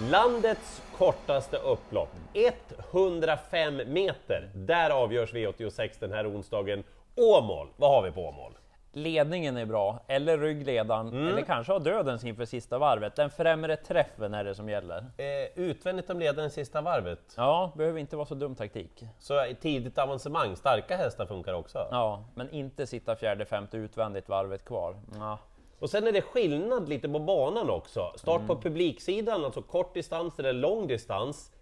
Landets kortaste upplopp, 105 meter. Där avgörs V86 den här onsdagen. Åmål, vad har vi på Åmål? Ledningen är bra, eller ryggledaren, Mm. eller kanske har dödens inför sista varvet. Den främre träffen är det som gäller. Eh, utvändigt om ledaren sista varvet. Ja, behöver inte vara så dum taktik. Så tidigt avancemang, starka hästar funkar också. Ja, men inte sitta fjärde, femte utvändigt varvet kvar. Ja. Och sen är det skillnad lite på banan också. Start Mm. på publiksidan, alltså kort distans eller lång distans.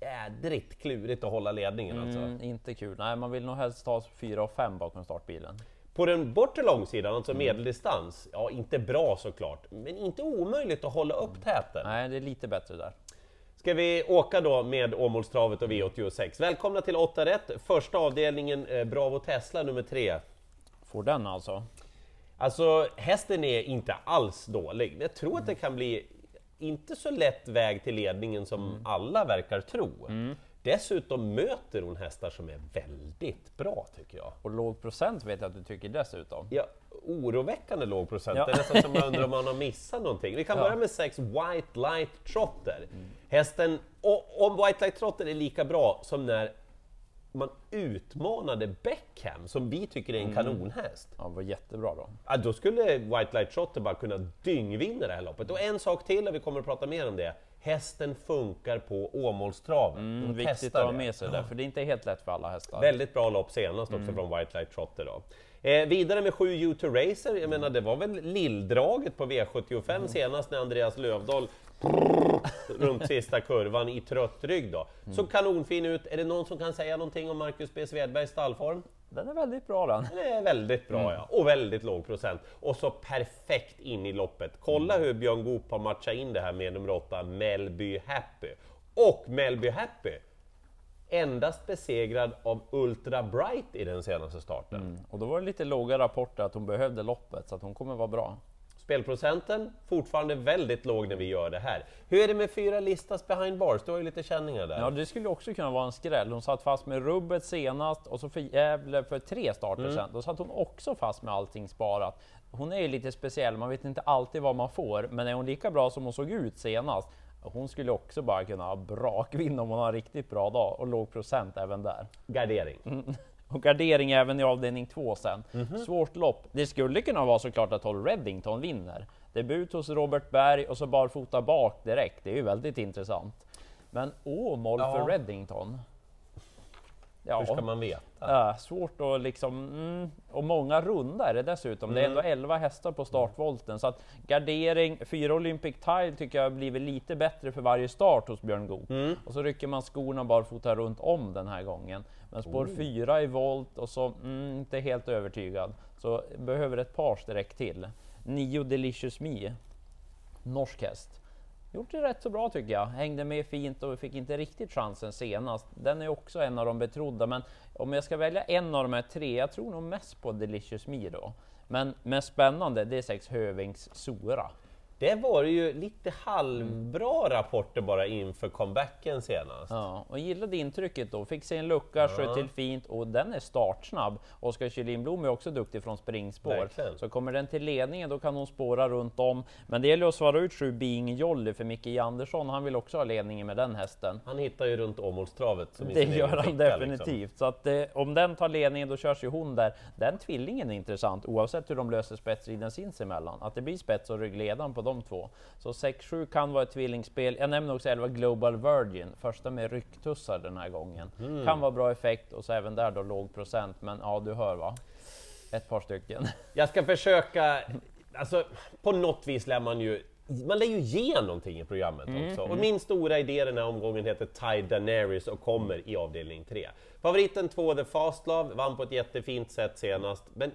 Jädrigt klurigt att hålla ledningen alltså. Mm, inte kul. Nej, man vill nog helst ta fyra och fem bakom startbilen. På den bortre långsidan, alltså Mm. medeldistans, ja inte bra såklart, men inte omöjligt att hålla upp täten. Nej, det är lite bättre där. Ska vi åka då med Åmålstravet och V86? Välkomna till 8 rätt, första avdelningen eh, Bravo Tesla nummer 3. Får den alltså. Alltså hästen är inte alls dålig, jag tror att det kan bli inte så lätt väg till ledningen som alla verkar tro. Dessutom möter hon hästar som är väldigt bra tycker jag. Och låg procent vet jag att du tycker dessutom. Ja, oroväckande låg procent. Ja. Det är nästan som man undrar om man har missat någonting. Vi kan Ja. börja med 6 White Light Trotter. Hästen, och, om White Light Trotter är lika bra som när man utmanade Beckham, som vi tycker är en kanonhäst. Ja, var jättebra då. Ja, då skulle White Light Trotter bara kunna dyngvinna det här loppet. Och en sak till, och vi kommer att prata mer om det. Hästen funkar på Åmålstraven. Mm, viktigt att ha med sig det, för det är inte helt lätt för alla hästar. Väldigt bra lopp senast också från White Light Trotter då. Eh, vidare med 7 U2 Racer, jag menar det var väl lilldraget på V75 senast när Andreas Lövdahl runt sista kurvan i trött rygg då. Så kanonfin ut. Är det någon som kan säga någonting om Marcus B Svedbergs stallform? Den är väldigt bra den. Den är väldigt bra ja, och väldigt låg procent. Och så perfekt in i loppet. Kolla hur Björn Goop har matchat in det här med nummer 8, Melby Happy. Och Melby Happy, endast besegrad av Ultra Bright i den senaste starten. Och då var det lite låga rapporter att hon behövde loppet, så att hon kommer vara bra. Spelprocenten fortfarande väldigt låg när vi gör det här. Hur är det med fyra listas behind bars? Du har ju lite känningar där. Ja, det skulle också kunna vara en skräll. Hon satt fast med rubbet senast och så för Gävle för tre starter Mm. sen. Då satt hon också fast med allting sparat. Hon är ju lite speciell, man vet inte alltid vad man får, men är hon lika bra som hon såg ut senast, hon skulle också bara kunna brakvinna om hon har en riktigt bra dag och låg procent även där. Gardering. Och gardering även i avdelning 2 sen. Mhm. Svårt lopp. Det skulle kunna vara såklart att 12 Reddington vinner. Debut hos Robert Berg och så barfota bak direkt. Det är ju väldigt intressant. Men Åmål Ja. för Reddington? Ja, Hur ska man veta? ja, svårt att liksom... Mm, och många runda är det dessutom. Det är Mm. ändå 11 hästar på startvolten. Så att gardering, fyra Olympic Tile tycker jag blivit lite bättre för varje start hos Björn Goop. Mm. Och så rycker man skorna barfota runt om den här gången. Men spår Oh. fyra i volt och så mm, inte helt övertygad. Så behöver ett par streck till. Nio Delicious Me. Norsk häst. Gjort det rätt så bra tycker jag. Hängde med fint och fick inte riktigt chansen senast. Den är också en av de betrodda, men om jag ska välja en av de här tre, jag tror nog mest på Delicious Me då. Men mest spännande, det är sex Hövings Sora. Det var ju lite halvbra rapporter bara inför comebacken senast. Ja, och gillade intrycket då. Fick sig en lucka, sköt till fint och den är startsnabb. Oskar Kyllinblom är också duktig från springspår. Verkligen. Så kommer den till ledningen då kan hon spåra runt om. Men det gäller att svara ut sju Being Jolly för Micke Andersson. Han vill också ha ledningen med den hästen. Han hittar ju runt Åmålstravet Det gör han ficka, definitivt. Liksom. Så att eh, om den tar ledningen då körs ju hon där. Den tvillingen är intressant oavsett hur de löser spetsriden sinsemellan. Att det blir spets och ryggledaren på de två. Så 6-7 kan vara ett tvillingspel. Jag nämner också 11 Global Virgin, första med rycktussar den här gången. Mm. Kan vara bra effekt och så även där då låg procent. Men ja, du hör va? Ett par stycken. Jag ska försöka, alltså på något vis lär man ju man lär ju ge någonting i programmet Mm, också. Och min stora idé den här omgången heter Ty Daenerys och kommer i avdelning 3. Favoriten 2, The Fast Love, vann på ett jättefint sätt senast. Men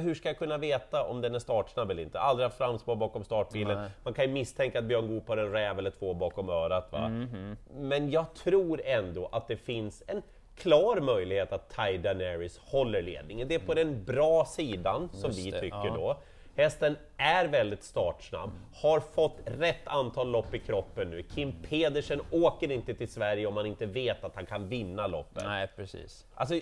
hur ska jag kunna veta om den är startsnabb eller inte? Aldrig haft framspår bakom startbilen. Nej. Man kan ju misstänka att Björn Goop har en räv eller två bakom örat. Va? Mhm. Men jag tror ändå att det finns en klar möjlighet att Ty Daenerys håller ledningen. Det är på den bra sidan, som Just vi det, tycker ja. då. Hästen är väldigt startsnabb, har fått rätt antal lopp i kroppen nu. Kim Pedersen åker inte till Sverige om man inte vet att han kan vinna loppet. Nej, precis. Alltså,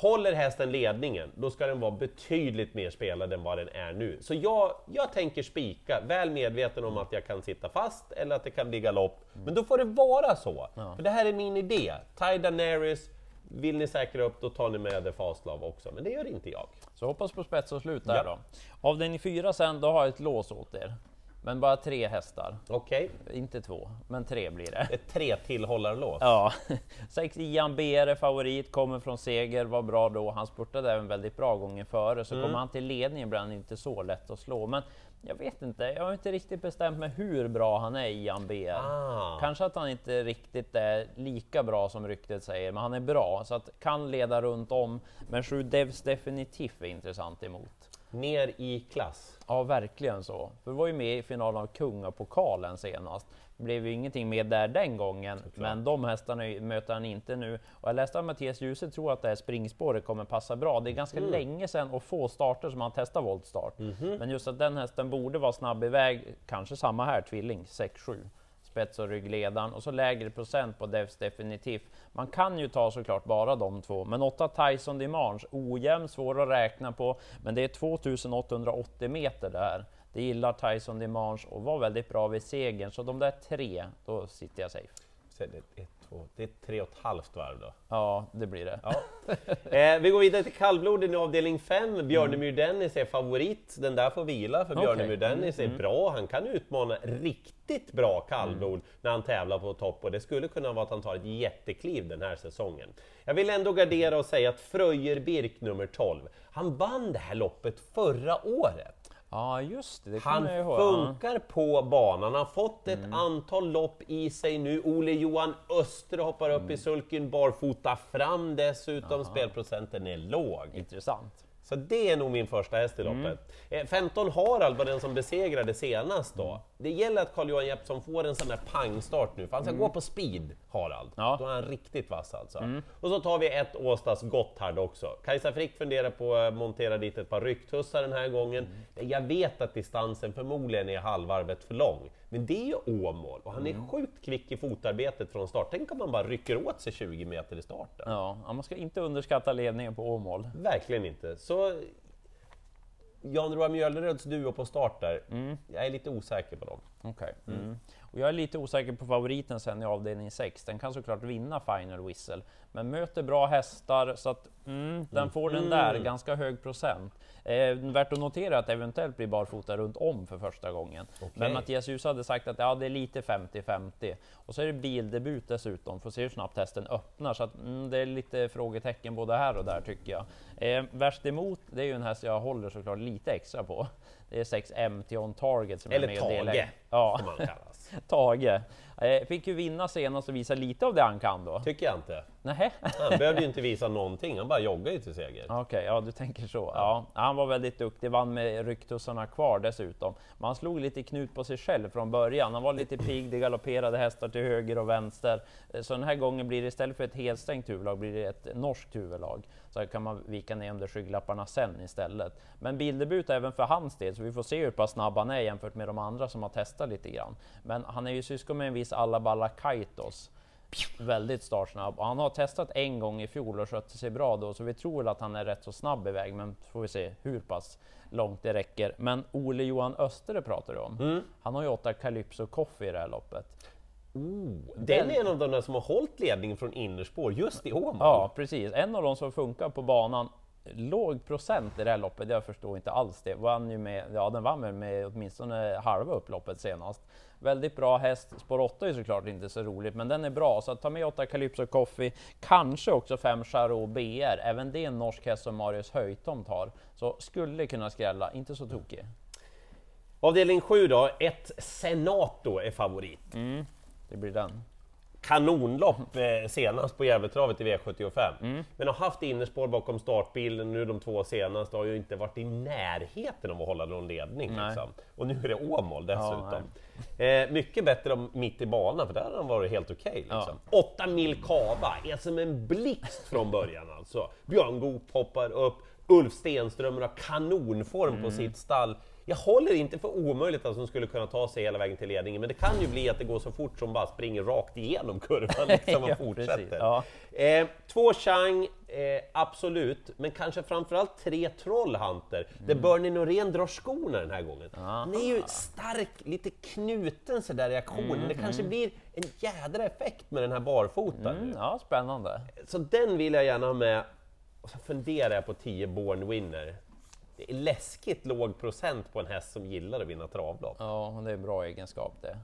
Håller hästen ledningen, då ska den vara betydligt mer spelad än vad den är nu. Så jag, jag tänker spika, väl medveten om att jag kan sitta fast eller att det kan bli galopp. Men då får det vara så. För det här är min idé. Ty Daenerys, vill ni säkra upp, då tar ni med The Fastlav också. Men det gör inte jag. Så hoppas på spets och slut där Ja. då. Avdelning fyra sen, då har jag ett lås åt er. Men bara tre hästar. Okej, Inte två, men tre blir det. ett tre tillhållarlås. Ja, sex Ian B är favorit, kommer från seger, var bra då. Han spurtade även väldigt bra gången före, så kommer han till ledningen blir han inte så lätt att slå. Men jag vet inte, jag har inte riktigt bestämt mig hur bra han är Ian B. Ah. Kanske att han inte riktigt är lika bra som ryktet säger, men han är bra så att kan leda runt om. Men sju Devs definitivt är intressant emot. Ner i klass. Ja, verkligen så. För vi var ju med i finalen av Kungapokalen senast. Det blev ju ingenting med där den gången, men de hästarna möter han inte nu. Och jag läste att Mattias Djuse tror att det här springspåret kommer passa bra. Det är ganska länge sedan och få starter som han testar voltstart. Men just att den hästen borde vara snabb iväg, kanske samma här, tvilling 6-7 spets och ryggledaren och så lägre procent på Devs definitivt. Man kan ju ta såklart bara de två, men 8 Tyson Dimanche, ojämn, svår att räkna på, men det är 2880 meter där. Det gillar Tyson Dimanche och var väldigt bra vid segern, så de där tre, då sitter jag safe. Är ett, två, det är tre och ett halvt varv då. Ja, det blir det. Ja. Eh, vi går vidare till kallbloden i avdelning 5. Björnemyr Dennis är favorit. Den där får vila för Okej. Björnemyr Dennis är bra. Han kan utmana riktigt bra kallblod när han tävlar på topp och det skulle kunna vara att han tar ett jättekliv den här säsongen. Jag vill ändå gardera och säga att Fröjer Birk nummer 12, han vann det här loppet förra året. Ja, just det, det Han funkar på banan, han har fått ett Mm. antal lopp i sig nu. Ole Johan Östre hoppar upp Mm. i sulken barfota fram dessutom, spelprocenten är låg. Intressant. Så det är nog min första häst i Mm. loppet. Eh, 15 Harald var den som besegrade senast då. Mm. Det gäller att Carl-Johan Jeppsson får en sån där pangstart nu, för han ska gå på speed, Harald. Mm. Ja. Mm. Då är han riktigt vass alltså. Och så tar vi ett Åstas Gotthard också. Kajsa Frick funderar på att montera dit ett par rycktussar den här gången. Mm. Jag vet att distansen förmodligen är halvvarvet för lång, men det är ju Åmål och han Mm. är sjukt kvick i fotarbetet från start. Tänk om man bara rycker åt sig 20 meter i starten. Ja, man ska inte underskatta ledningen på Åmål. Verkligen inte. Så Jan Roar Mjölneröds duo på start där, Mm. jag är lite osäker på dem. Okej. Mm. Och jag är lite osäker på favoriten sen i avdelning 6. Den kan såklart vinna Final Whistle, men möter bra hästar så att mm, den får den där, ganska hög procent. Eh, värt att notera att eventuellt blir barfota runt om för första gången. Men Mattias Djuse hade sagt att ja, det är lite 50-50. Och så är det bildebut dessutom, får se hur snabbt hästen öppnar. Så att, mm, det är lite frågetecken både här och där tycker jag. Eh, värst emot, det är ju en häst jag håller såklart lite extra på. Det är 6 MT on target som Eller är med och delar Tage. Ja. Tage. Eh, fick ju vinna senast och visa lite av det han kan då. Tycker jag inte. Nähä? Han behövde ju inte visa någonting, han bara joggade ju till seger. Okej, ja du tänker så. Ja, han var väldigt duktig, vann med rycktussarna kvar dessutom. Men han slog lite knut på sig själv från början. Han var lite pigg, det galopperade hästar till höger och vänster. Eh, Så den här gången blir det istället för ett helstängt huvudlag blir det ett norskt huvudlag. Så kan man vika ner under skygglapparna sen istället. Men bildebut även för hans del, så vi får se hur pass snabb han är jämfört med de andra som har testat lite grann. Men han är ju syskon med en viss Alaballa Kaitos. Väldigt startsnabb och han har testat en gång i fjol och skötte sig bra då, så vi tror väl att han är rätt så snabb iväg, men får vi se hur pass långt det räcker. Men Ole Johan Östere pratar du om. Han har ju åtta Calypso Coffee i det här loppet. Den är en av de där som har hållit ledningen från innerspår just i Åmål. Ja, precis. En av de som funkar på banan. Låg procent i det här loppet, jag förstår inte alls det. Vann ju med, ja, den vann med, med åtminstone halva upploppet senast. Väldigt bra häst. Spår 8 är såklart inte så roligt, men den är bra. Så att ta med 8 Calypso Coffee, kanske också 5 Charot BR. Även det är en norsk häst som Marius Höjtom tar. Så skulle kunna skrälla, inte så tokig. Avdelning 7 då, ett Senato är favorit. Mm. Det blir den. Kanonlopp eh, senast på Gävletravet i V75. Men har haft innerspår bakom startbilen nu de två senaste har ju inte varit i närheten av att hålla någon ledning. Liksom. Och nu är det Åmål dessutom. eh, mycket bättre om mitt i banan för där har han varit helt okej. liksom. Åtta mil kava är som en blixt från början alltså. Björn Goop hoppar upp, Ulf Stenström har kanonform på sitt stall. Jag håller inte för omöjligt att de skulle kunna ta sig hela vägen till ledningen, men det kan ju bli att det går så fort som bara springer rakt igenom kurvan liksom och fortsätter. Ja. Eh, två Chang, eh, absolut, men kanske framförallt tre Trollhunter, där Bernie Norén drar skorna den här gången. Han är ju stark, lite knuten sådär i aktionen, det kanske blir en jädra effekt med den här barfota. Mm, ja, spännande. Så den vill jag gärna ha med. Och så funderar jag på 10 Born Winner. Läskigt låg procent på en häst som gillar att vinna travlopp. Ja, det är en bra egenskap det.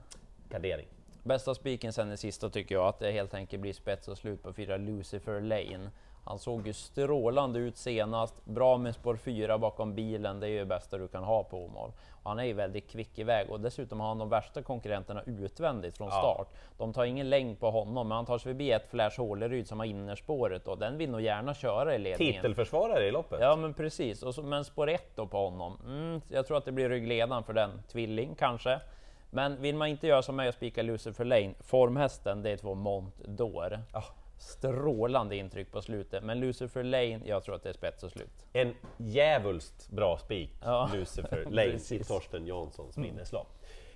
Gardering. Bästa spiken sen i sista tycker jag att det helt enkelt blir spets och slut på fyra Lucifer Lane. Han såg ju strålande ut senast, bra med spår 4 bakom bilen, det är ju det bästa du kan ha på Åmål. Han är ju väldigt kvick iväg och dessutom har han de värsta konkurrenterna utvändigt från Ja. start. De tar ingen längd på honom, men han tar sig förbi ett Flash Håleryd som har innerspåret och den vill nog gärna köra i ledningen. Titelförsvarare i loppet. Ja men precis, och så, men spår 1 då på honom. Mm, jag tror att det blir ryggledaren för den, tvilling kanske. Men vill man inte göra som mig och spika Lucifer Lane, formhästen det är två Mont d'Or. Ja. Strålande intryck på slutet, men Lucifer Lane, jag tror att det är spets och slut. En djävulskt bra spik, Ja. Lucifer Lane i. Torsten Janssons minneslag.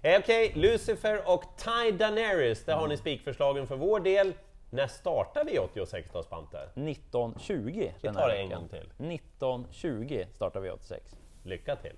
Eh, Okej, Lucifer och Ty Daenerys, där har ni spikförslagen för vår del. När startar vi 86 då, Spante? 1920 den tar det en gång till. 1920 startar vi 86. Lycka till!